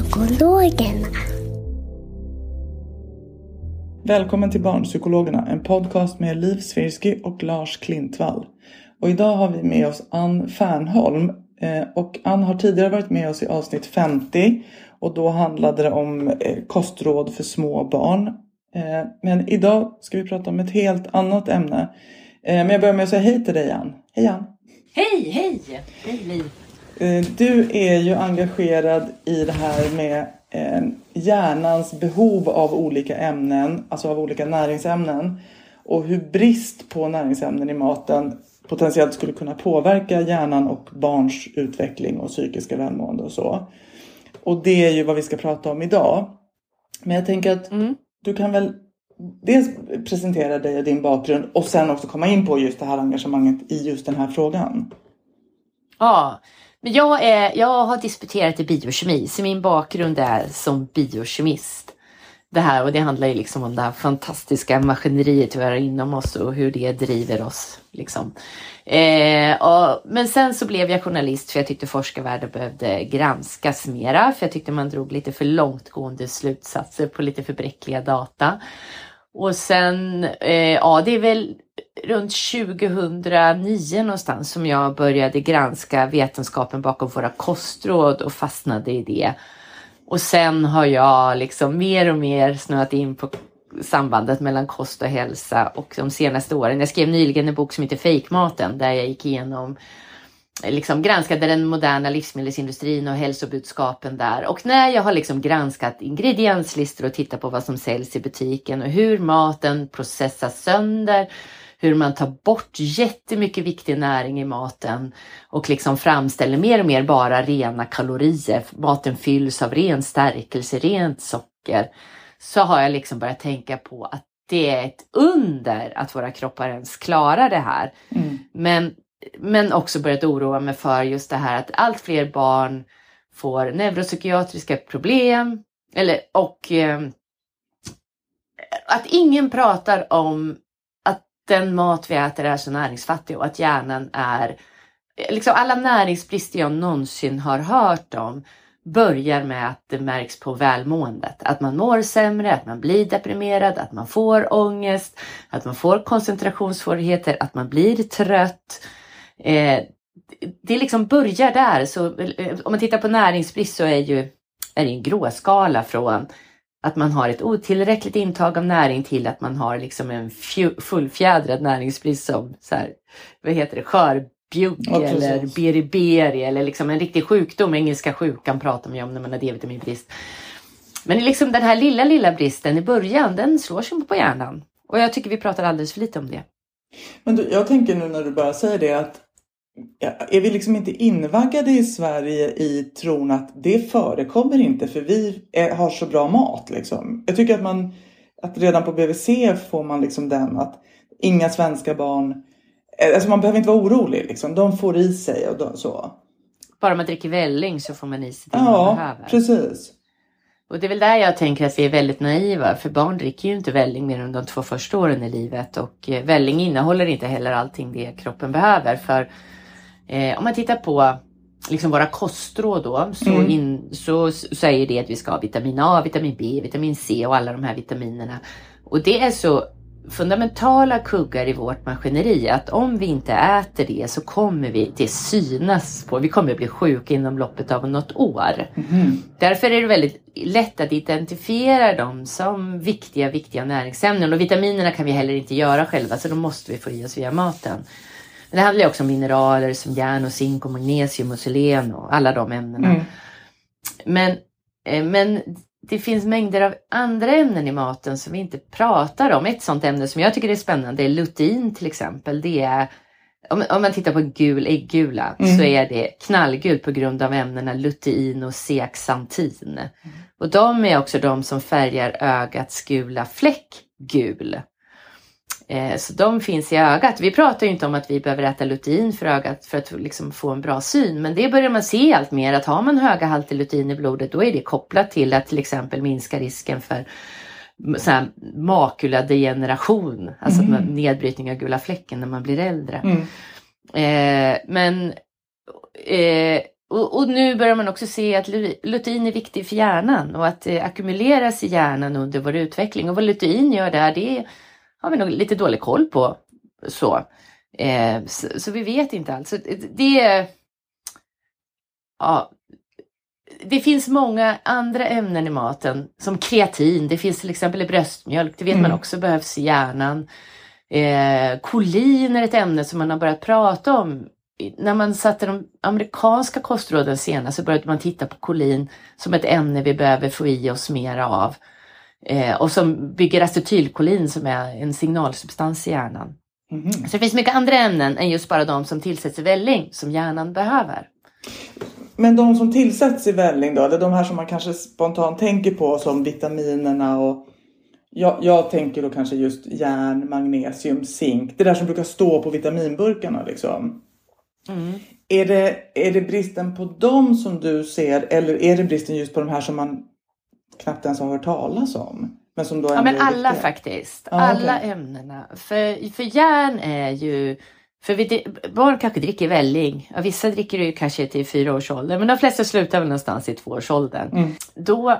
Barnpsykologerna. Välkommen till Barnpsykologerna, en podcast med Liv Svirsky och Lars Klintvall. Och idag har vi med oss Ann Fernholm. Eh, Och Ann har tidigare varit med oss i avsnitt 50 och då handlade det om eh, kostråd för små barn. Eh, Men idag ska vi prata om ett helt annat ämne. Men jag börjar med att säga hej till dig Ann. Hej Ann! Hej, hej! Hej Liv! Eh, Du är ju engagerad i det här med eh, hjärnans behov av olika ämnen, alltså av olika näringsämnen. Och hur brist på näringsämnen i maten potentiellt skulle kunna påverka hjärnan och barns utveckling och psykiska välmående och så. Och det är ju vad vi ska prata om idag. Men jag tänker att du kan väl dels presentera dig och din bakgrund och sen också komma in på just det här engagemanget i just den här frågan. Ja, men jag, är, jag har disputerat i biokemi, så min bakgrund är som biokemist. Det här, och det handlar ju liksom om det här fantastiska maskineriet vi har inom oss och hur det driver oss. Liksom. Eh, och, men sen så blev jag journalist för jag tyckte forskarvärlden behövde granskas mera, för jag tyckte man drog lite för långtgående slutsatser på lite för bräckliga data. Och sen, eh, ja det är väl runt 2009 någonstans som jag började granska vetenskapen bakom våra kostråd och fastnade i det. Och sen har jag liksom mer och mer snöat in på sambandet mellan kost och hälsa och de senaste åren. Jag skrev nyligen en bok som heter Fejkmaten där jag gick igenom liksom granskade den moderna livsmedelsindustrin och hälsobudskapen där. Och när jag har liksom granskat ingredienslistor och tittat på vad som säljs i butiken och hur maten processas sönder, hur man tar bort jättemycket viktig näring i maten och liksom framställer mer och mer bara rena kalorier. Maten fylls av ren stärkelse, rent socker. Så har jag liksom börjat tänka på att det är ett under att våra kroppar ens klarar det här. Men men också börjat oroa mig för just det här att allt fler barn får neuropsykiatriska problem eller, och eh, att ingen pratar om att den mat vi äter är så näringsfattig och att hjärnan är liksom alla näringsbrister jag någonsin har hört om börjar med att det märks på välmåendet. Att man mår sämre, att man blir deprimerad, att man får ångest, att man får koncentrationssvårigheter, att man blir trött. Eh, det liksom börjar där. Så, eh, om man tittar på näringsbrist så är, ju, är det en gråskala från att man har ett otillräckligt intag av näring till att man har liksom en fullfjädrad näringsbrist som så här, vad heter det, skörbjugg Ja, eller beriberi eller liksom en riktig sjukdom. Engelska sjukan pratar man ju om när man har D-vitaminbrist. Men liksom den här lilla, lilla bristen i början, den slår sig på hjärnan. Och jag tycker vi pratar alldeles för lite om det. Men du, jag tänker nu när du bara säger det att är vi liksom inte invaggade i Sverige i tron att det förekommer inte för vi är, har så bra mat liksom. Jag tycker att man att redan på BVC får man liksom den att inga svenska barn eh, Alltså man behöver inte vara orolig liksom. De får i sig och då, så. Bara man dricker välling så får man i sig det man Ja, behöver. precis. Och det är väl där jag tänker att vi är väldigt naiva. För barn dricker ju inte välling mer än de två första åren i livet. Och eh, välling innehåller inte heller allting det kroppen behöver. För eh, om man tittar på liksom våra kostråd då så, Mm. in, så säger det att vi ska ha vitamin A, vitamin B, vitamin C och alla de här vitaminerna. Och det är så fundamentala kuggar i vårt maskineri att om vi inte äter det så kommer vi det synas på, vi kommer bli sjuka inom loppet av något år. Därför är det väldigt lätt att identifiera dem som viktiga, viktiga näringsämnen och vitaminerna kan vi heller inte göra själva så de måste vi få i oss via maten. Men det handlar ju också om mineraler som järn och zink och magnesium och selen och alla de ämnena. Mm. Men, eh, men det finns mängder av andra ämnen i maten som vi inte pratar om. Ett sånt ämne som jag tycker är spännande är lutein till exempel. Det är, om, om man tittar på gul äggula så är det knallgult på grund av ämnena lutein och zeaxantin. Och de är också de som färgar ögats gula fläck gul. Eh, Så de finns i ögat. Vi pratar ju inte om att vi behöver äta lutein för ögat för att liksom få en bra syn. Men det börjar man se allt mer att har man höga halter lutein i blodet då är det kopplat till att till exempel minska risken för så här makuladegeneration. Alltså Mm. nedbrytning av gula fläcken när man blir äldre. Mm. Eh, men eh, och, och nu börjar man också se att lu- lutein är viktig för hjärnan och att det ackumuleras i hjärnan under vår utveckling. Och vad lutein gör där, det har vi nog lite dålig koll på. Så, eh, så, så vi vet inte alls. Det är... Ja, det finns många andra ämnen i maten, som kreatin. Det finns till exempel i bröstmjölk. Det vet man Mm. också behövs i hjärnan. Eh, kolin är ett ämne som man har börjat prata om. När man satte de amerikanska kostråden senast så började man titta på kolin som ett ämne vi behöver få i oss mer av. Eh, och som bygger acetylkolin som är en signalsubstans i hjärnan. Mhm. Så det finns mycket andra ämnen än just bara de som tillsätts i välling som hjärnan behöver. Men de som tillsätts i välling då, är de här som man kanske spontant tänker på som vitaminerna och jag, jag tänker då kanske just järn, magnesium, zink. Det där som brukar stå på vitaminburkarna liksom. Mm. Är det, är det bristen på dem som du ser eller är det bristen just på de här som man knappt ens har hört talas om? Men som då Ja men alla faktiskt. Ja, alla okej. ämnena. För, för järn är ju för vi, barn kanske dricker välling. Ja, vissa dricker det ju kanske till fyra års ålder. Men de flesta slutar väl någonstans i tvåårsåldern. Mm. Då eh,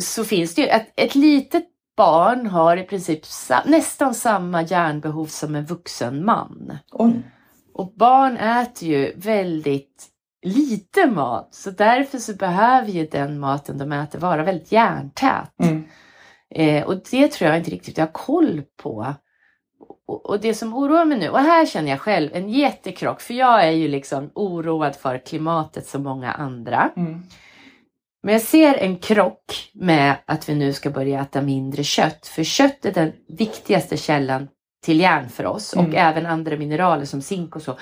så finns det ju att ett litet barn har i princip sa, nästan samma järnbehov som en vuxen man. Oj. Och barn äter ju väldigt lite mat. Så därför så behöver ju den maten de äter vara väldigt järntät. Mm. Eh, och det tror jag inte riktigt jag har koll på. Och, och det som oroar mig nu, och här känner jag själv en jättekrock, för jag är ju liksom oroad för klimatet som många andra. Mm. Men jag ser en krock med att vi nu ska börja äta mindre kött. För kött är den viktigaste källan till järn för oss och Mm. även andra mineraler som zink och så.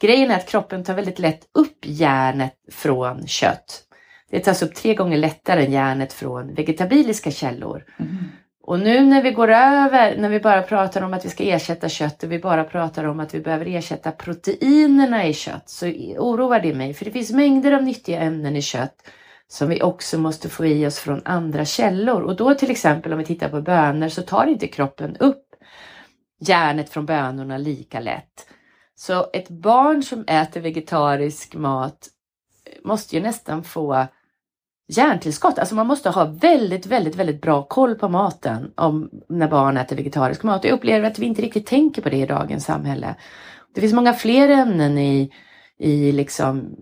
Grejen är att kroppen tar väldigt lätt upp järnet från kött. Det tas upp tre gånger lättare än järnet från vegetabiliska källor. Mm. Och nu när vi går över, när vi bara pratar om att vi ska ersätta kött och vi bara pratar om att vi behöver ersätta proteinerna i kött så oroar det mig. För det finns mängder av nyttiga ämnen i kött som vi också måste få i oss från andra källor. Och då till exempel om vi tittar på bönor så tar inte kroppen upp järnet från bönorna lika lätt. Så ett barn som äter vegetarisk mat måste ju nästan få järntillskott. Alltså man måste ha väldigt, väldigt, väldigt bra koll på maten om när barn äter vegetarisk mat. Jag upplever att vi inte riktigt tänker på det i dagens samhälle. Det finns många fler ämnen i, i liksom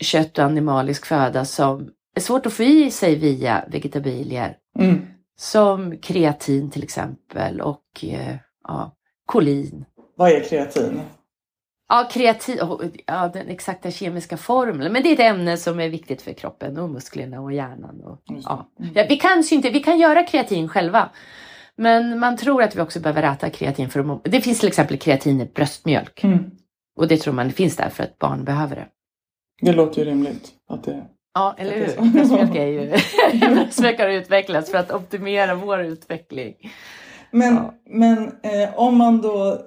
kött och animalisk föda som är svårt att få i sig via vegetabilier. Mm. Som kreatin till exempel och eh, ja, kolin. Vad är kreatin? Ja, kreatin, oh, ja, den exakta kemiska formeln. Men det är ett ämne som är viktigt för kroppen och musklerna och hjärnan. Och, det. ja. Ja, vi, kan ju inte, vi kan göra kreatin själva. Men man tror att vi också behöver äta kreatin för att. Det finns till exempel kreatin i bröstmjölk. Mm. Och det tror man finns där för att barn behöver det. Det låter ju rimligt. Att det... Ja, eller hur? Bröstmjölk är ju... Bröstmjölk har utvecklats för att optimera vår utveckling. Men, Ja. men eh, om man då...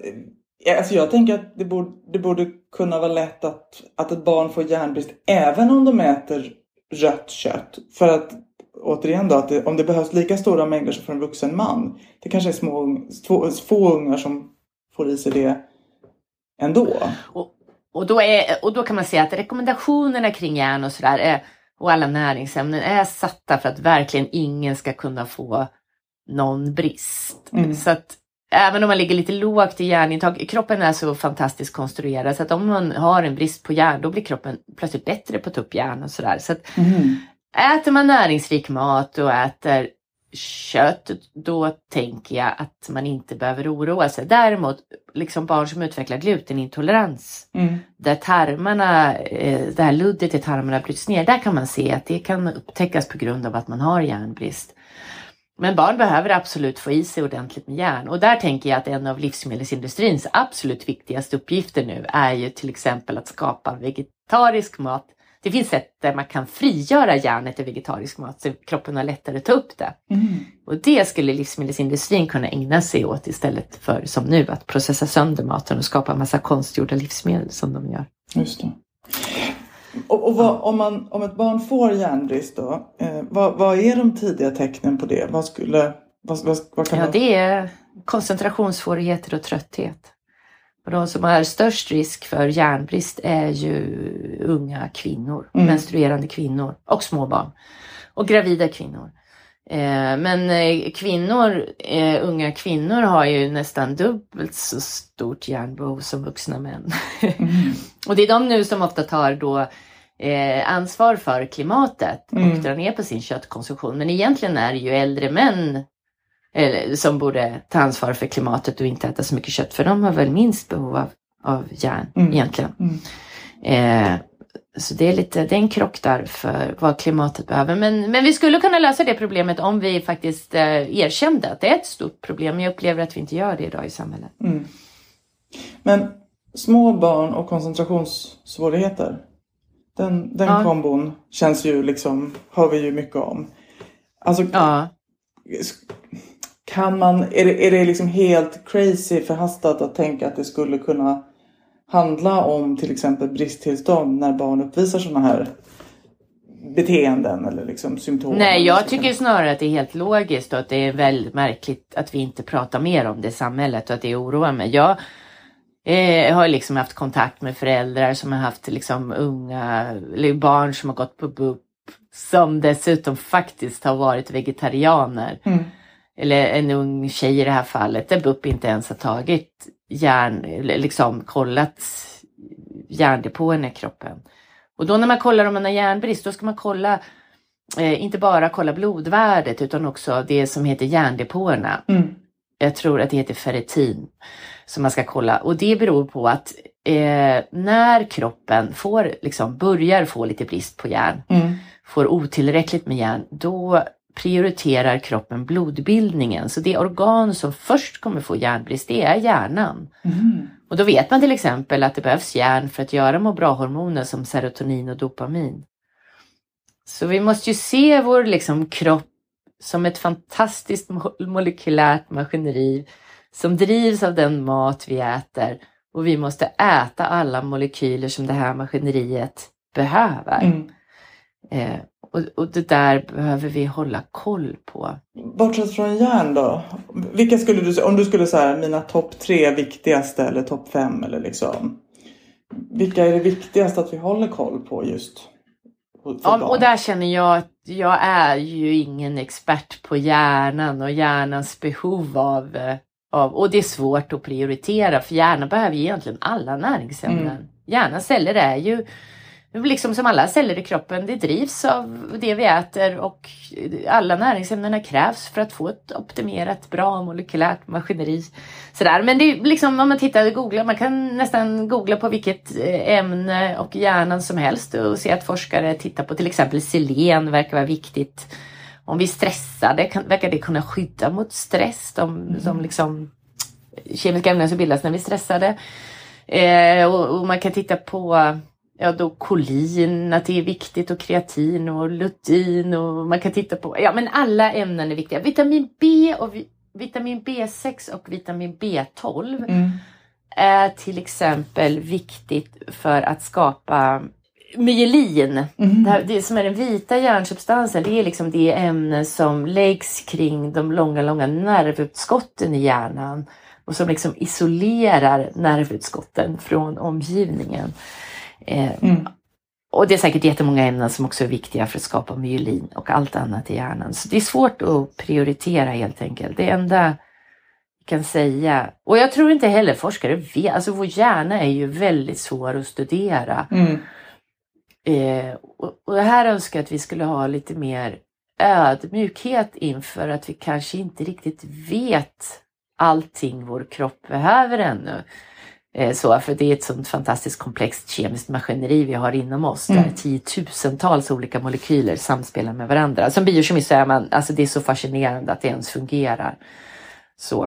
Alltså jag tänker att det borde, det borde kunna vara lätt att, att ett barn får järnbrist även om de äter rött kött. För att återigen då, att det, om det behövs lika stora mängder som för en vuxen man. Det kanske är små, två, få ungar som får i sig det ändå. Och, och, då är, och då kan man säga att rekommendationerna kring järn och sådär är och alla näringsämnen är satta för att verkligen ingen ska kunna få någon brist. Mm. Så att även om man ligger lite lågt i järnintag, kroppen är så fantastiskt konstruerad så att om man har en brist på järn då blir kroppen plötsligt bättre på att ta upp järn och sådär. Så att Mhm. äter man näringsrik mat och äter kött, då tänker jag att man inte behöver oroa sig. Däremot, liksom barn som utvecklar glutenintolerans, Mm. där tarmarna, eh, det här luddet i tarmarna bryts ner, där kan man se att det kan upptäckas på grund av att man har järnbrist. Men barn behöver absolut få i sig ordentligt med järn och där tänker jag att en av livsmedelsindustrins absolut viktigaste uppgifter nu är ju till exempel att skapa vegetarisk mat. Det finns sätt där man kan frigöra järnet i vegetarisk mat så kroppen har lättare att ta upp det. Mm. Och det skulle livsmedelsindustrin kunna ägna sig åt istället för som nu att processa sönder maten och skapa en massa konstgjorda livsmedel som de gör. Just det. Och, och vad, om, man, om ett barn får järnbrist då, eh, vad, vad är de tidiga tecknen på det? Vad skulle, vad, vad, vad kan Ja, man... det är koncentrationssvårigheter och trötthet. Och de som har störst risk för järnbrist är ju unga kvinnor, Mm. menstruerande kvinnor och småbarn. Och gravida kvinnor. Eh, men eh, kvinnor, eh, unga kvinnor har ju nästan dubbelt så stort järnbehov som vuxna män. Mm. och det är de nu som ofta tar då ansvar för klimatet och Mm. drar ner på sin köttkonsumtion. Men egentligen är det ju äldre män eller, som borde ta ansvar för klimatet och inte äta så mycket kött. För de har väl minst behov av, av järn Mm. egentligen. Mm. Eh, så det är lite, det är en krock där för vad klimatet behöver. Men, men vi skulle kunna lösa det problemet om vi faktiskt eh, erkände att det är ett stort problem. Jag upplever att vi inte gör det idag i samhället. Mm. Men små barn och koncentrationssvårigheter. Den, den Ja. kombon känns ju liksom, hör vi ju mycket om. Alltså Ja. kan man, är det, är det liksom helt crazy förhastat att tänka att det skulle kunna handla om till exempel bristtillstånd när barn uppvisar sådana här beteenden eller liksom symptom? Nej, jag så tycker snarare att det är helt logiskt och att det är väldigt märkligt att vi inte pratar mer om det i samhället och att det oroar mig. Jag eh, har liksom haft kontakt med föräldrar som har haft liksom unga, eller barn som har gått på BUP som dessutom faktiskt har varit vegetarianer. Mm. Eller en ung tjej i det här fallet där BUP inte ens har tagit järn, liksom kollat järndepåerna i kroppen. Och då när man kollar om man har järnbrist, då ska man kolla eh, inte bara kolla blodvärdet utan också det som heter järndepåerna. Mm. Jag tror att det heter ferritin som man ska kolla och det beror på att eh, när kroppen får, liksom, börjar få lite brist på järn, Mm. får otillräckligt med järn, då prioriterar kroppen blodbildningen. Så det organ som först kommer få järnbrist, det är hjärnan. Mm. Och då vet man till exempel att det behövs järn för att göra må bra-hormoner som serotonin och dopamin. Så vi måste ju se vår liksom, kropp som ett fantastiskt mo- molekylärt maskineri som drivs av den mat vi äter. Och vi måste äta alla molekyler som det här maskineriet behöver. Mm. Eh, och, och det där behöver vi hålla koll på. Bortsett från järn då? Vilka skulle du om du skulle säga mina topp tre viktigaste eller topp fem eller liksom. Vilka är det viktigaste att vi håller koll på just? Ja, och där känner jag att jag är ju ingen expert på hjärnan och hjärnans behov av, eh, av och det är svårt att prioritera för hjärnan behöver ju egentligen alla näringsämnen. Mm. Hjärnans celler är ju liksom som alla celler i kroppen, det drivs av det vi äter och alla näringsämnena krävs för att få ett optimerat bra molekylärt maskineri. Sådär. Men det är liksom om man tittar och googlar, man kan nästan googla på vilket eh, ämne och hjärnan som helst och se att forskare tittar på till exempel selen verkar vara viktigt. Om vi är stressade kan, verkar det kunna skydda mot stress, de, de liksom kemiska ämnen som bildas när vi är stressade. Eh, och, och man kan titta på ja, då kolin, att det är viktigt och kreatin och lutein och man kan titta på, ja men alla ämnen är viktiga. Vitamin B och vi, vitamin B6 och vitamin B12 Mm. är till exempel viktigt för att skapa myelin. Mm. Det, här, det som är den vita järnsubstansen, det är liksom det ämne som läggs kring de långa, långa nervutskotten i hjärnan. och som liksom isolerar nervutskotten från omgivningen. Eh, Mm. Och det är säkert jättemånga ämnen som också är viktiga för att skapa myelin och allt annat i hjärnan. Så det är svårt att prioritera helt enkelt. Det enda kan säga, och jag tror inte heller forskare vet, alltså vår hjärna är ju väldigt svår att studera. Mm. Eh, och, och här önskar jag att vi skulle ha lite mer ödmjukhet inför att vi kanske inte riktigt vet allting vår kropp behöver ännu. Eh, så, för det är ett sånt fantastiskt komplext kemiskt maskineri vi har inom oss där Mm. tiotusentals olika molekyler samspelar med varandra. Som biokemist så är man, alltså det är så fascinerande att det ens fungerar. Så.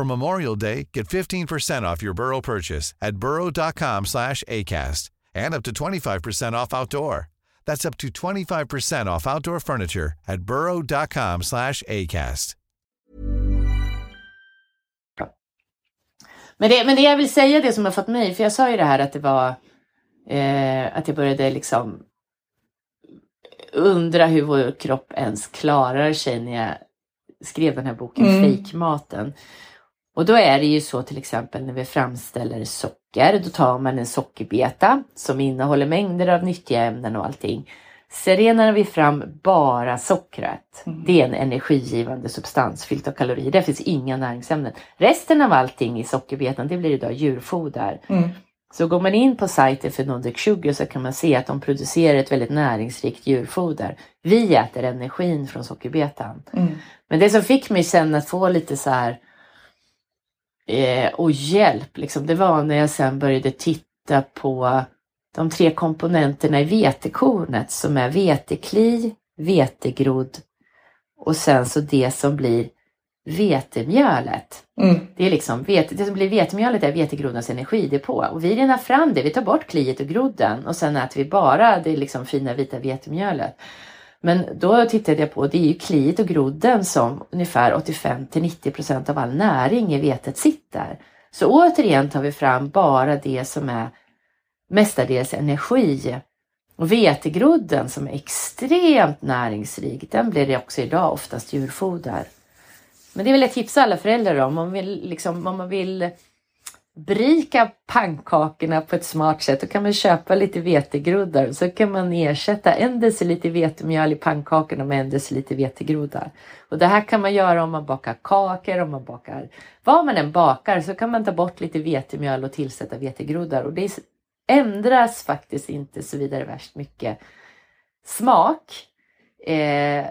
For Memorial Day, get 15% off your Burrow purchase at burrow.com slash ACAST and up to 25% off outdoor. That's up to 25% off outdoor furniture at burrow.com slash ACAST. Men, det, men det jag vill säga, det som har fått mig, för jag sa ju det här att det var eh, att jag började liksom undra hur vår kropp ens klarar sig när jag skrev den här boken Mm. Fejkmaten. Och då är det ju så till exempel när vi framställer socker, då tar man en sockerbeta som innehåller mängder av nyttiga ämnen och allting. Sen renar vi fram bara sockret. Det är en energigivande substans fyllt av kalorier. Där finns inga näringsämnen. Resten av allting i sockerbetan det blir idag djurfoder. Mm. Så går man in på sajten för Nordic Sugar så kan man se att de producerar ett väldigt näringsrikt djurfoder. Vi äter energin från sockerbetan. Mm. Men det som fick mig sen att få lite så här eh, och hjälp, liksom, det var när jag sen började titta på de tre komponenterna i vetekornet som är vetekli, vetegrodd och sen så det som blir vetemjölet. Mm. Det är liksom vete, det som blir vetemjölet är vetegroddens energidepå och vi renar fram det. Vi tar bort kliet och grodden och sen äter vi bara det liksom fina vita vetemjölet. Men då tittade jag på, det är ju kliet och grodden som ungefär 85 till 90 procent av all näring i vetet sitter. Så återigen tar vi fram bara det som är mestadels energi. Och vetegrodden som är extremt näringsrik, den blir det också idag oftast djurfoder. Men det vill jag tipsa alla föräldrar om. Om man vill, liksom, om man vill berika pannkakorna på ett smart sätt, då kan man köpa lite vetegroddar. Så kan man ersätta en deciliter vetemjöl i pannkakorna med en deciliter vetegroddar. Och det här kan man göra om man bakar kakor, om man bakar vad man än bakar så kan man ta bort lite vetemjöl och tillsätta vetegroddar. Och det ändras faktiskt inte så vidare värst mycket smak. Eh,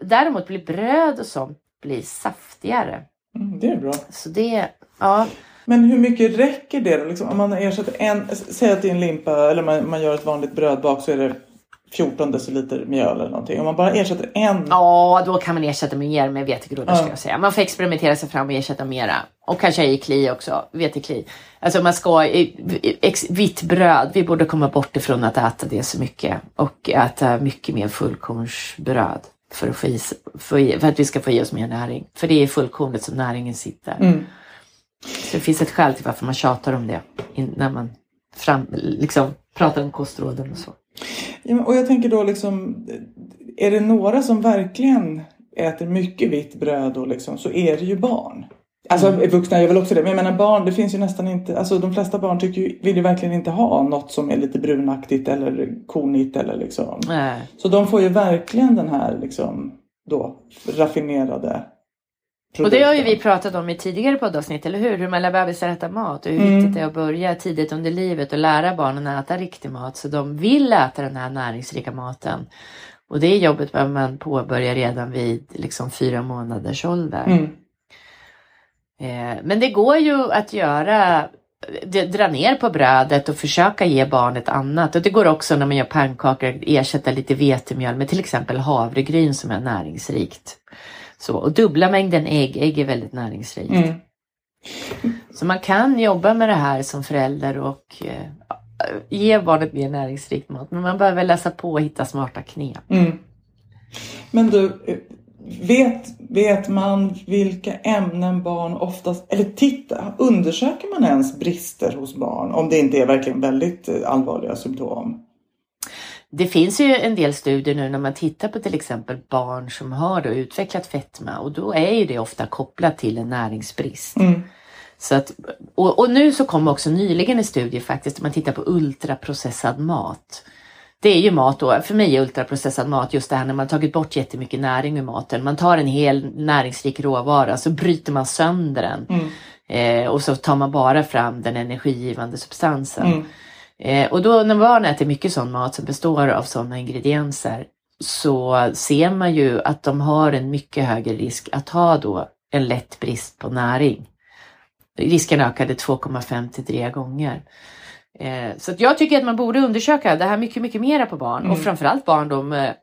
däremot blir bröd och sånt blir saftigare. Mm, det är bra. Så det, ja. Men hur mycket räcker det då? Liksom, om man ersätter en, säg att det är en limpa eller man, man gör ett vanligt brödbak så är det 14 deciliter mjöl eller någonting. Om man bara ersätter en. Ja, då kan man ersätta mer med vetegroddar Ja. skulle jag säga. Man får experimentera sig fram och ersätta mera. Och kanske i kli också, vetekli. Alltså man ska, vitt bröd, vi borde komma bort ifrån att äta det så mycket. Och äta mycket mer fullkornsbröd. För att, få i, s- få i, för att vi ska få i oss mer näring. För det är i fullkornet som näringen sitter. Mm. Så det finns ett skäl till varför man tjatar om det. När man fram, liksom, pratar om kostråden och så. Ja, och jag tänker då liksom, är det några som verkligen äter mycket vitt bröd och liksom, så är det ju barn. Alltså Mm. vuxna gör väl också det. Men jag menar barn, det finns ju nästan inte, alltså de flesta barn tycker ju, vill ju verkligen inte ha något som är lite brunaktigt eller kornigt eller liksom. Nej. Så de får ju verkligen den här liksom då raffinerade Och det har ju vi pratat om i tidigare poddavsnitt, eller hur? Hur man lär bebisar äta mat och hur Mm. viktigt det är att börja tidigt under livet och lära barnen att äta riktig mat så de vill äta den här näringsrika maten. Och det jobbet behöver man påbörja redan vid liksom fyra månaders ålder. Mm. Eh, Men det går ju att göra, dra ner på brödet och försöka ge barnet annat. Och det går också när man gör pannkakor ersätta lite vetemjöl med till exempel havregryn som är näringsrikt. Så, och dubbla mängden ägg, ägg är väldigt näringsrikt. Mm. Så man kan jobba med det här som förälder och eh, ge barnet mer näringsrikt mat. Men man behöver läsa på och hitta smarta knep. Mm. Men du, eh, vet, vet man vilka ämnen barn oftast, eller titta, undersöker man ens brister hos barn om det inte är verkligen väldigt eh, allvarliga symptom? Det finns ju en del studier nu när man tittar på till exempel barn som har utvecklat fetma och då är ju det ofta kopplat till en näringsbrist. Mm. Så att, och, och nu så kom också nyligen en studie faktiskt där man tittar på ultraprocessad mat. Det är ju mat då, för mig är ultraprocessad mat just det här när man tagit bort jättemycket näring ur maten. Man tar en hel näringsrik råvara så bryter man sönder den. Mm. Eh, och så tar man bara fram den energigivande substansen. Mm. Eh, och då när barn äter mycket sån mat som består av sådana ingredienser så ser man ju att de har en mycket högre risk att ha då en lätt brist på näring. Risken ökade 2,5 till 3 gånger. Eh, så jag tycker att man borde undersöka det här mycket, mycket mera på barn och framförallt barn då med,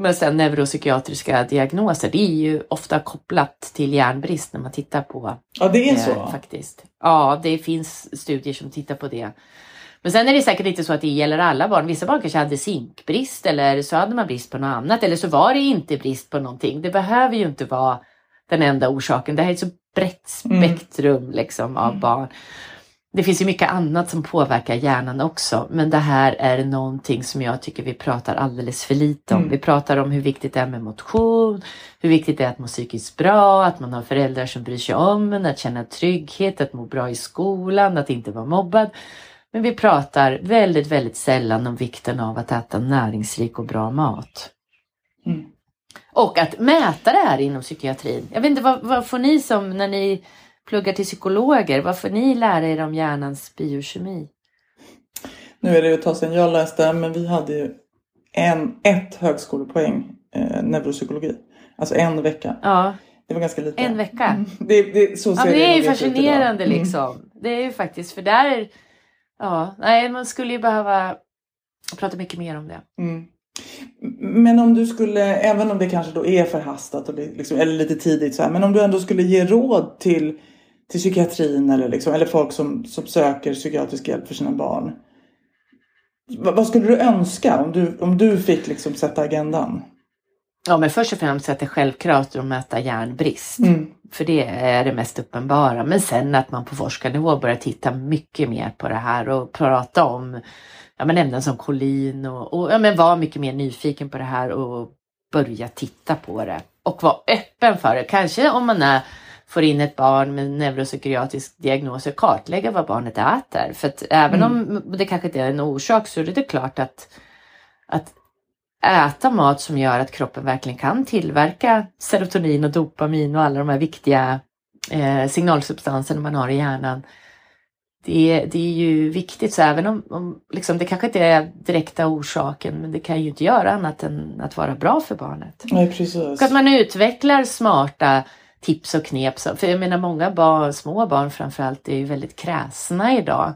med sen neuropsykiatriska diagnoser. Det är ju ofta kopplat till hjärnbrist när man tittar på Ja, det är Eh, så. Faktiskt. Ja, det finns studier som tittar på det. Men sen är det säkert inte så att det gäller alla barn. Vissa barn kanske hade zinkbrist eller så hade man brist på något annat eller så var det inte brist på någonting. Det behöver ju inte vara den enda orsaken. Det här är ett så brett spektrum liksom av barn. Det finns ju mycket annat som påverkar hjärnan också, men det här är någonting som jag tycker vi pratar alldeles för lite om. Vi pratar om hur viktigt det är med motion, hur viktigt det är att må psykiskt bra, att man har föräldrar som bryr sig om en, att känna trygghet, att må bra i skolan, att inte vara mobbad. Men vi pratar väldigt, väldigt sällan om vikten av att äta näringsrik och bra mat. Mm. Och att mäta det här inom psykiatrin. Jag vet inte, vad, vad får ni som när ni pluggar till psykologer, vad får ni lära er om hjärnans biokemi? Nu är det ju ett tag sedan jag läste, men vi hade ju en, ett högskolepoäng eh, neuropsykologi. Alltså en vecka. Ja, Det var ganska lite. en vecka. Mm. Det, det, så Ja, det är ju fascinerande. Mm. liksom. Det är ju faktiskt, för där, ja, nej, man skulle ju behöva prata mycket mer om det. Mm. Men om du skulle, även om det kanske då är förhastat och det liksom, eller lite tidigt så här, men om du ändå skulle ge råd till, till psykiatrin eller, liksom, eller folk som, som söker psykiatrisk hjälp för sina barn. Vad, vad skulle du önska om du, om du fick liksom sätta agendan? Ja, men först och främst att det är självklart att mäta järnbrist. Mm. För det är det mest uppenbara. Men sen att man på forskarnivå börjar titta mycket mer på det här och prata om ja, men ämnen som kolin och, och ja, men vara mycket mer nyfiken på det här och börja titta på det. Och vara öppen för det. Kanske om man är, får in ett barn med neuropsykiatrisk diagnos och kartlägga vad barnet äter. För att även om det kanske inte är en orsak så är det klart att, att äta mat som gör att kroppen verkligen kan tillverka serotonin och dopamin och alla de här viktiga eh, signalsubstanserna man har i hjärnan. Det, det är ju viktigt, så även om, om liksom, det kanske inte är direkta orsaken, men det kan ju inte göra annat än att vara bra för barnet. Nej, precis. Och att man utvecklar smarta tips och knep. För jag menar många barn, små barn framförallt, är ju väldigt kräsna idag.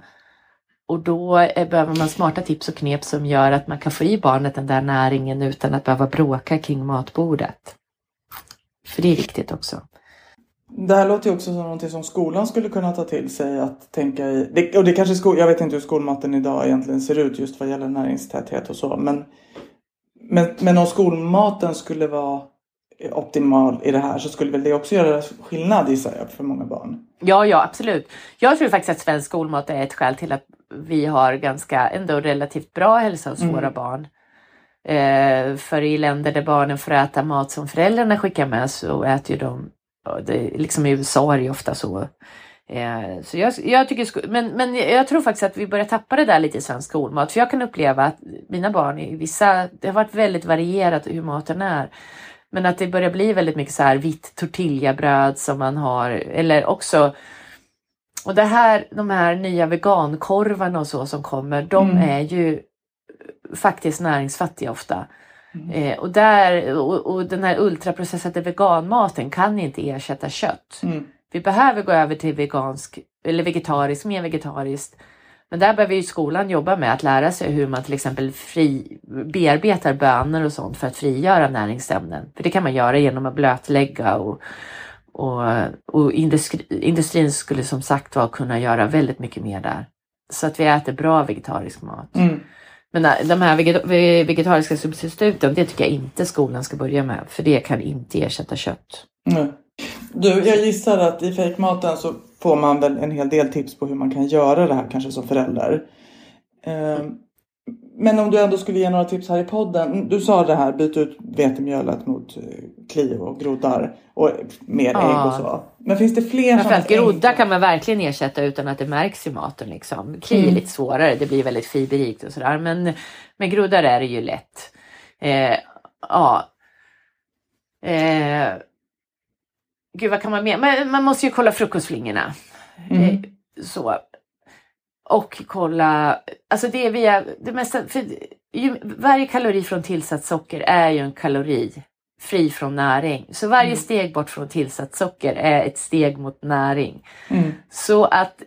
Och då eh, behöver man smarta tips och knep som gör att man kan få i barnet den där näringen utan att behöva bråka kring matbordet. För det är viktigt också. Det här låter ju också som någonting som skolan skulle kunna ta till sig att tänka i. Det, och det kanske skol, jag vet inte hur skolmaten idag egentligen ser ut just vad gäller näringstäthet och så. Men, men, men om skolmaten skulle vara optimal i det här så skulle väl det också göra skillnad gissar jag för många barn. Ja, ja, absolut. Jag tror faktiskt att svensk skolmat är ett skäl till att vi har ganska ändå relativt bra hälsa hos våra barn. Eh, för i länder där barnen får äta mat som föräldrarna skickar med så äter ju de, det, liksom i USA är det ju ofta så. Eh, så jag, jag tycker, men, men jag tror faktiskt att vi börjar tappa det där lite i svensk skolmat. För jag kan uppleva att mina barn i vissa, det har varit väldigt varierat hur maten är. Men att det börjar bli väldigt mycket så här vitt tortillabröd som man har, eller också och det här, de här nya vegankorvarna och så som kommer, de Mm. är ju faktiskt näringsfattiga ofta. Eh, och, där, och, och den här ultraprocessade veganmaten kan inte ersätta kött. Mm. Vi behöver gå över till vegansk eller vegetarisk, mer vegetariskt. Men där behöver ju skolan jobba med att lära sig hur man till exempel fri, bearbetar bönor och sånt för att frigöra näringsämnen. För det kan man göra genom att blötlägga och, och, och industri, industrin skulle som sagt var kunna göra väldigt mycket mer där. Så att vi äter bra vegetarisk mat. Mm. Men äh, de här vegeta- ve- vegetariska substituten, det tycker jag inte skolan ska börja med. För det kan inte ersätta kött. Nej. Du, jag gissar att i fejkmaten så får man väl en hel del tips på hur man kan göra det här kanske som förälder. Ehm, Men om du ändå skulle ge några tips här i podden. Du sa det här, byt ut vetemjölet mot eh, kli och groddar och mer Ja. ägg och så. Men finns det fler Framförallt groddar kan man verkligen ersätta utan att det märks i maten. Liksom. Kli är Mm. lite svårare, det blir väldigt fiberrikt och sådär. Men med groddar är det ju lätt. Eh, ja. Eh, gud vad kan man mer? Man, man måste ju kolla frukostflingorna. Mm. Eh, så. Och kolla, alltså det är via, det mesta, för ju, varje kalori från tillsatt socker är ju en kalori fri från näring. Så varje Mm. steg bort från tillsatt socker är ett steg mot näring. Mm. Så att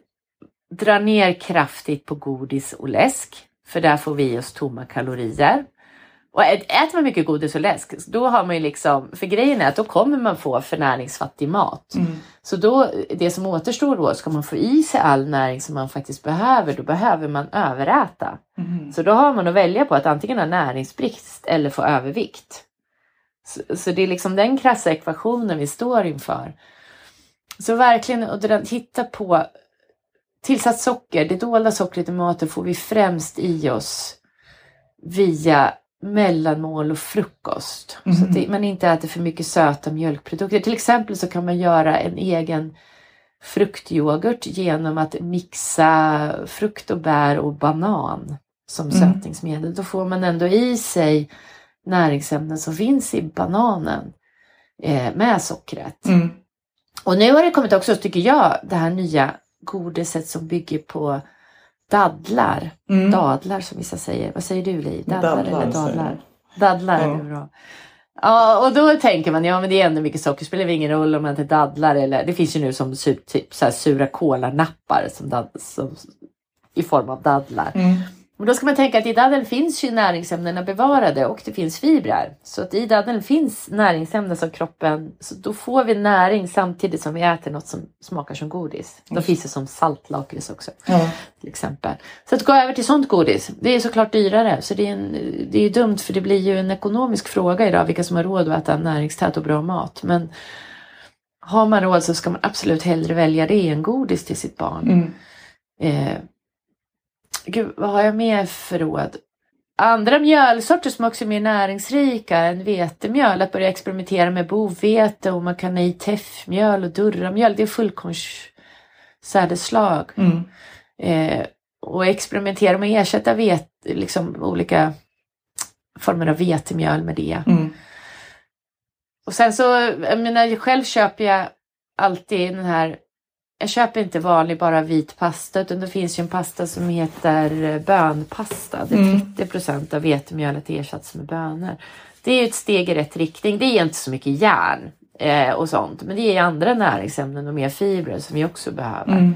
dra ner kraftigt på godis och läsk, för där får vi oss tomma kalorier. Och ät- äter man mycket godis och läsk, då har man ju liksom, för grejen är att då kommer man få för näringsfattig mat. Mm. Så då, det som återstår då, ska man få i sig all näring som man faktiskt behöver, då behöver man överäta. Mm. Så då har man att välja på att antingen ha näringsbrist eller få övervikt. Så, så det är liksom den krassa ekvationen vi står inför. Så verkligen att titta på tillsatt socker, det dolda sockret i maten får vi främst i oss via mellanmål och frukost. Så att det, man inte äter för mycket söta mjölkprodukter. Till exempel så kan man göra en egen fruktyoghurt genom att mixa frukt och bär och banan som Mm. sötningsmedel. Då får man ändå i sig näringsämnen som finns i bananen eh, med sockret. Mm. Och nu har det kommit också, tycker jag, det här nya godiset som bygger på dadlar. Mm. Dadlar som vissa säger. Vad säger du Li? Dadlar, Dadlar, eller dadlar? Dadlar, Ja. är bra. Ja, och då tänker man, ja men det är ändå mycket socker, spelar ingen roll om man inte dadlar eller det finns ju nu som typ så här sura kolanappar som, dad, som, i form av dadlar. Mm. Men då ska man tänka att i daddeln finns ju näringsämnena bevarade och det finns fibrer. Så att i daddeln finns näringsämnen som kroppen, så då får vi näring samtidigt som vi äter något som smakar som godis. Då finns det som saltlakrits också Ja. till exempel. Så att gå över till sånt godis, det är såklart dyrare. Så det är, en, det är ju dumt för det blir ju en ekonomisk fråga idag vilka som har råd att äta näringstät och bra mat. Men har man råd så ska man absolut hellre välja det än godis till sitt barn. Mm. Eh, gud, vad har jag mer för råd? Andra mjölsorter som också är mer näringsrika än vetemjöl. Att börja experimentera med bovete och man kan ha i teffmjöl och durramjöl. Det är fullkornssädesslag. Mm. Eh, och experimentera med att ersätta vet, liksom, olika former av vetemjöl med det. Mm. Och sen så, jag menar, själv köper jag alltid den här jag köper inte vanlig bara vit pasta utan det finns ju en pasta som heter eh, bönpasta. Det är Mm. 30 procent av vetemjölet ersatts med bönor. Det är ju ett steg i rätt riktning. Det ger inte så mycket järn eh, och sånt men det ger andra näringsämnen och mer fibrer som vi också behöver. Mm.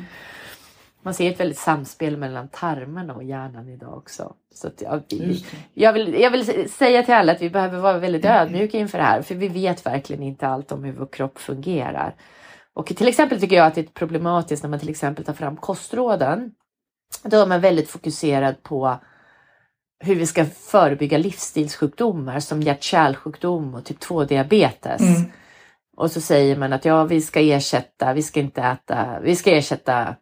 Man ser ett väldigt samspel mellan tarmarna och hjärnan idag också. Så att jag, Just det. jag, vill, jag vill säga till alla att vi behöver vara väldigt ödmjuka inför det här för vi vet verkligen inte allt om hur vår kropp fungerar. Och till exempel tycker jag att det är problematiskt när man till exempel tar fram kostråden. Då är man väldigt fokuserad på hur vi ska förebygga livsstilssjukdomar som hjärt-kärlsjukdom och typ 2-diabetes. Mm. Och så säger man att ja, vi ska ersätta, vi ska inte äta, vi ska ersätta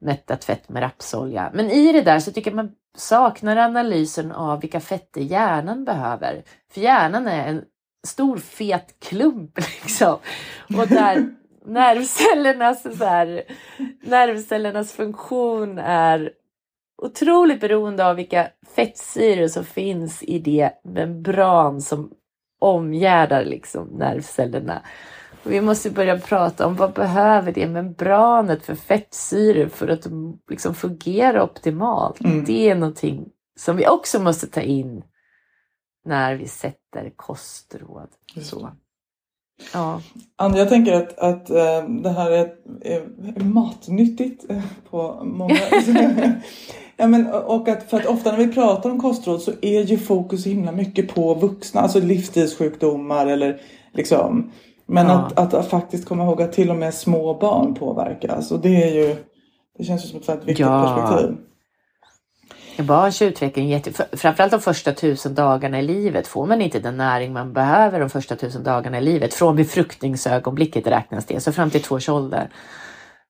mättat fett med rapsolja. Men i det där så tycker jag man saknar analysen av vilka fetter hjärnan behöver. För hjärnan är en stor fet klump liksom. Och där nervcellernas, så här, nervcellernas funktion är otroligt beroende av vilka fettsyror som finns i det membran som omgärdar liksom nervcellerna. Och vi måste börja prata om vad behöver det membranet för fettsyror för att liksom fungera optimalt. Mm. Det är någonting som vi också måste ta in när vi sätter kostråd. Så. Ja. Ann, jag tänker att, att eh, det här är, är matnyttigt eh, på många... ja, men, och att, för att ofta när vi pratar om kostråd så är ju fokus himla mycket på vuxna, alltså livsstilssjukdomar eller liksom... Men Ja. att, att, att faktiskt komma ihåg att till och med små barn påverkas och det är ju... Det känns ju som ett väldigt viktigt Ja. perspektiv. Barns utveckling, jätte, framförallt de första tusen dagarna i livet, får man inte den näring man behöver de första tusen dagarna i livet, från befruktningsögonblicket räknas det, så fram till två års ålder,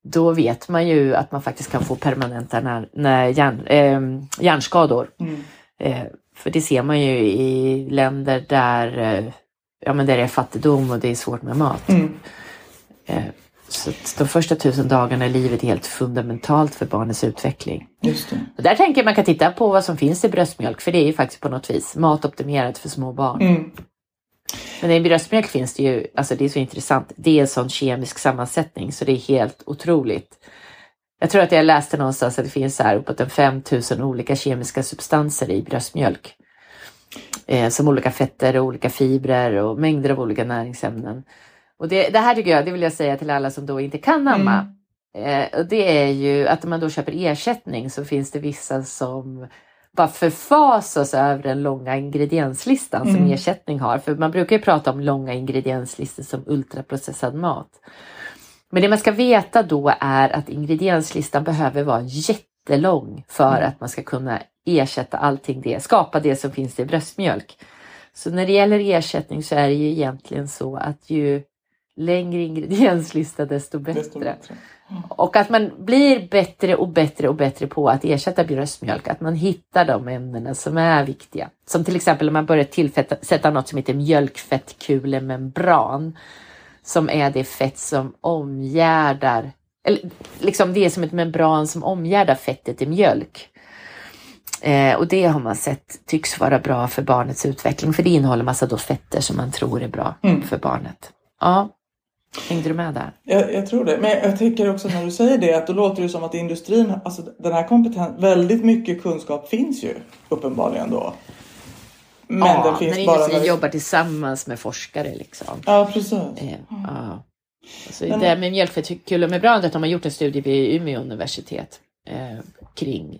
då vet man ju att man faktiskt kan få permanenta när, när hjärn, eh, hjärnskador. Mm. Eh, för det ser man ju i länder där, eh, ja, men där det är fattigdom och det är svårt med mat. Mm. Så de första tusen dagarna i livet är helt fundamentalt för barnets utveckling. Just det. Och där tänker jag man kan titta på vad som finns i bröstmjölk, för det är ju faktiskt på något vis matoptimerat för små barn. Mm. Men i bröstmjölk finns det ju, alltså det är så intressant, det är en sån kemisk sammansättning så det är helt otroligt. Jag tror att jag läste någonstans att det finns så här uppåt en 5000 olika kemiska substanser i bröstmjölk. Eh, som olika fetter och olika fibrer och mängder av olika näringsämnen. Och det, det här tycker jag, det vill jag säga till alla som då inte kan amma. Eh, och det är ju att om man då köper ersättning så finns det vissa som bara förfasas över den långa ingredienslistan som Mm. ersättning har. För man brukar ju prata om långa ingredienslistor som ultraprocessad mat. Men det man ska veta då är att ingredienslistan behöver vara jättelång för Mm. att man ska kunna ersätta allting det, skapa det som finns i bröstmjölk. Så när det gäller ersättning så är det ju egentligen så att ju längre ingredienslista desto bättre. Desto bättre. Och att man blir bättre och bättre och bättre på att ersätta bröstmjölk. Att man hittar de ämnena som är viktiga. Som till exempel om man börjar tillsätta något som heter mjölkfettkulemembran. Som är det fett som omgärdar, eller liksom det är som ett membran som omgärdar fettet i mjölk. Eh, och det har man sett tycks vara bra för barnets utveckling. För det innehåller massa då fetter som man tror är bra Mm. för barnet. Ja, hängde du med där? Jag, jag tror det. Men jag tänker också när du säger det att då låter det som att industrin, alltså den här kompetens, väldigt mycket kunskap finns ju uppenbarligen då. Men ja, den finns när bara industrin när... jobbar tillsammans med forskare. Liksom. Ja, precis. Eh, ja. Alltså, Men- det här med mjölkfettkulemembranet har man gjort en studie vid Umeå universitet eh, kring.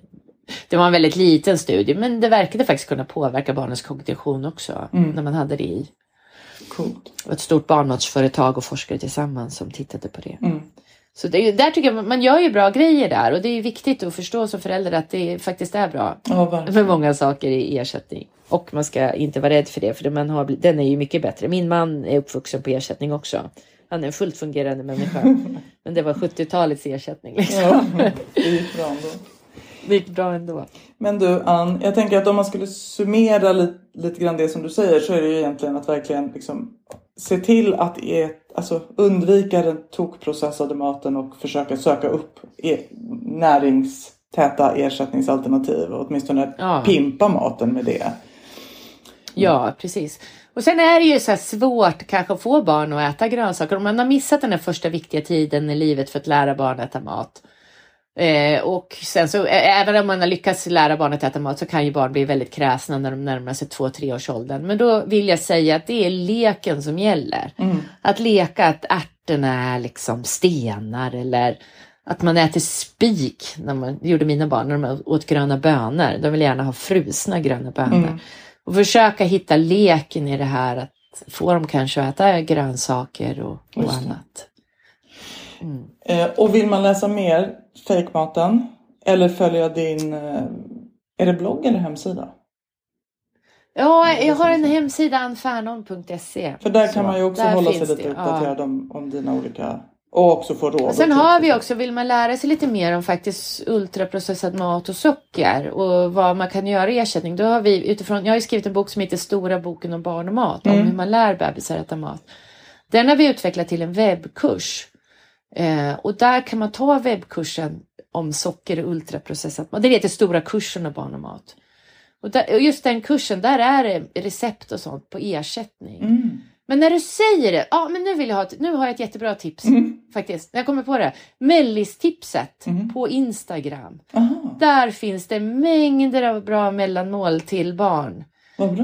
Det var en väldigt liten studie men det verkade faktiskt kunna påverka barnens kognition också Mm. när man hade det i. Coolt. Det var ett stort barnmatsföretag och forskare tillsammans som tittade på det. Mm. Så det, där tycker jag man- gör ju bra grejer där och det är viktigt att förstå som förälder att det faktiskt är bra Ja, med många saker i ersättning. Och man ska inte vara rädd för det, för man har, den är ju mycket bättre. Min man är uppvuxen på ersättning också. Han är en fullt fungerande människa. Men det var 70-talets ersättning. Liksom. Ja, det gick bra ändå. Det gick bra ändå. Men du Ann, jag tänker att om man skulle summera lite, lite grann det som du säger så är det ju egentligen att verkligen liksom se till att e, alltså undvika den tokprocessade maten och försöka söka upp e, näringstäta ersättningsalternativ och åtminstone Ja. pimpa maten med det. Ja, precis. Och sen är det ju så svårt kanske att få barn att äta grönsaker. Om man har missat den här första viktiga tiden i livet för att lära barn att äta mat. Eh, och sen så, även om man har lyckats lära barn att äta mat så kan ju barn bli väldigt kräsna när de närmar sig två, tre års åldern. Men då vill jag säga att det är leken som gäller. Att leka att ärtorna är liksom stenar eller att man äter spik, när man, gjorde mina barn när de åt gröna bönor. De vill gärna ha frusna gröna bönor. Och försöka hitta leken i det här att få dem kanske att äta grönsaker och, och annat. Mm. Eh, och vill man läsa mer fejkmaten eller följa din, eh, är det blogg eller hemsida? Ja, jag har en hemsida, anfernon.se. För där Så, kan man ju också hålla sig lite det, uppdaterad om, om dina olika Och också få råd. Sen har vi också, vill man lära sig lite mer om faktiskt ultraprocessad mat och socker och vad man kan göra i ersättning. Då har vi utifrån, jag har ju skrivit en bok som heter Stora boken om barn och mat, om hur man lär bebisar äta mat. Den har vi utvecklat till en webbkurs. Eh, och där kan man ta webbkursen om socker och ultraprocessat mat. Det heter Stora kursen om barn och mat. Och, där, och just den kursen, där är det recept och sånt på ersättning. Mm. Men när du säger det, ja men nu vill jag ha, ett, nu har jag ett jättebra tips Mm. faktiskt. Jag kommer på det. Mellistipset på Instagram. Aha, Där finns det mängder av bra mellanmål till barn.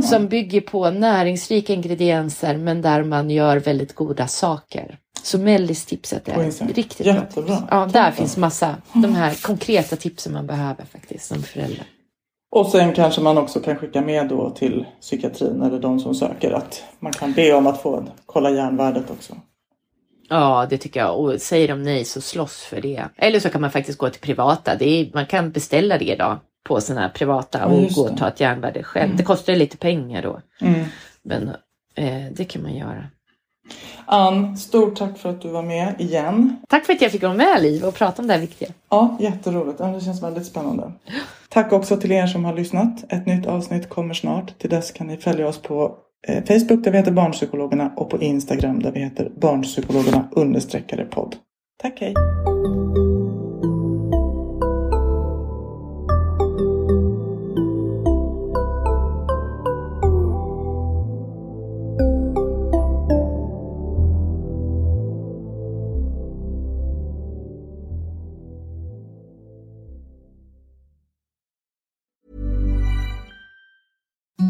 Som bygger på näringsrika ingredienser men där man gör väldigt goda saker. Så mellistipset är riktigt Jättebra. bra. tips. Ja, där finns massa, de här konkreta tipsen man behöver faktiskt som förälder. Och sen kanske man också kan skicka med då till psykiatrin eller de som söker att man kan be om att få kolla järnvärdet också. Ja, det tycker jag. Och säger de nej så slåss för det. Eller så kan man faktiskt gå till privata. Det är, man kan beställa det idag på här privata Ja, och just gå och ta ett järnvärde själv. Det kostar lite pengar då. Mm. Men eh, det kan man göra. Ann, stort tack för att du var med igen. Tack för att jag fick vara med Liv och prata om det här viktiga. Ja, jätteroligt. Det känns väldigt spännande. Tack också till er som har lyssnat. Ett nytt avsnitt kommer snart. Till dess kan ni följa oss på eh, Facebook där vi heter Barnpsykologerna och på Instagram där vi heter Barnpsykologerna understreckare podd. Tack, hej!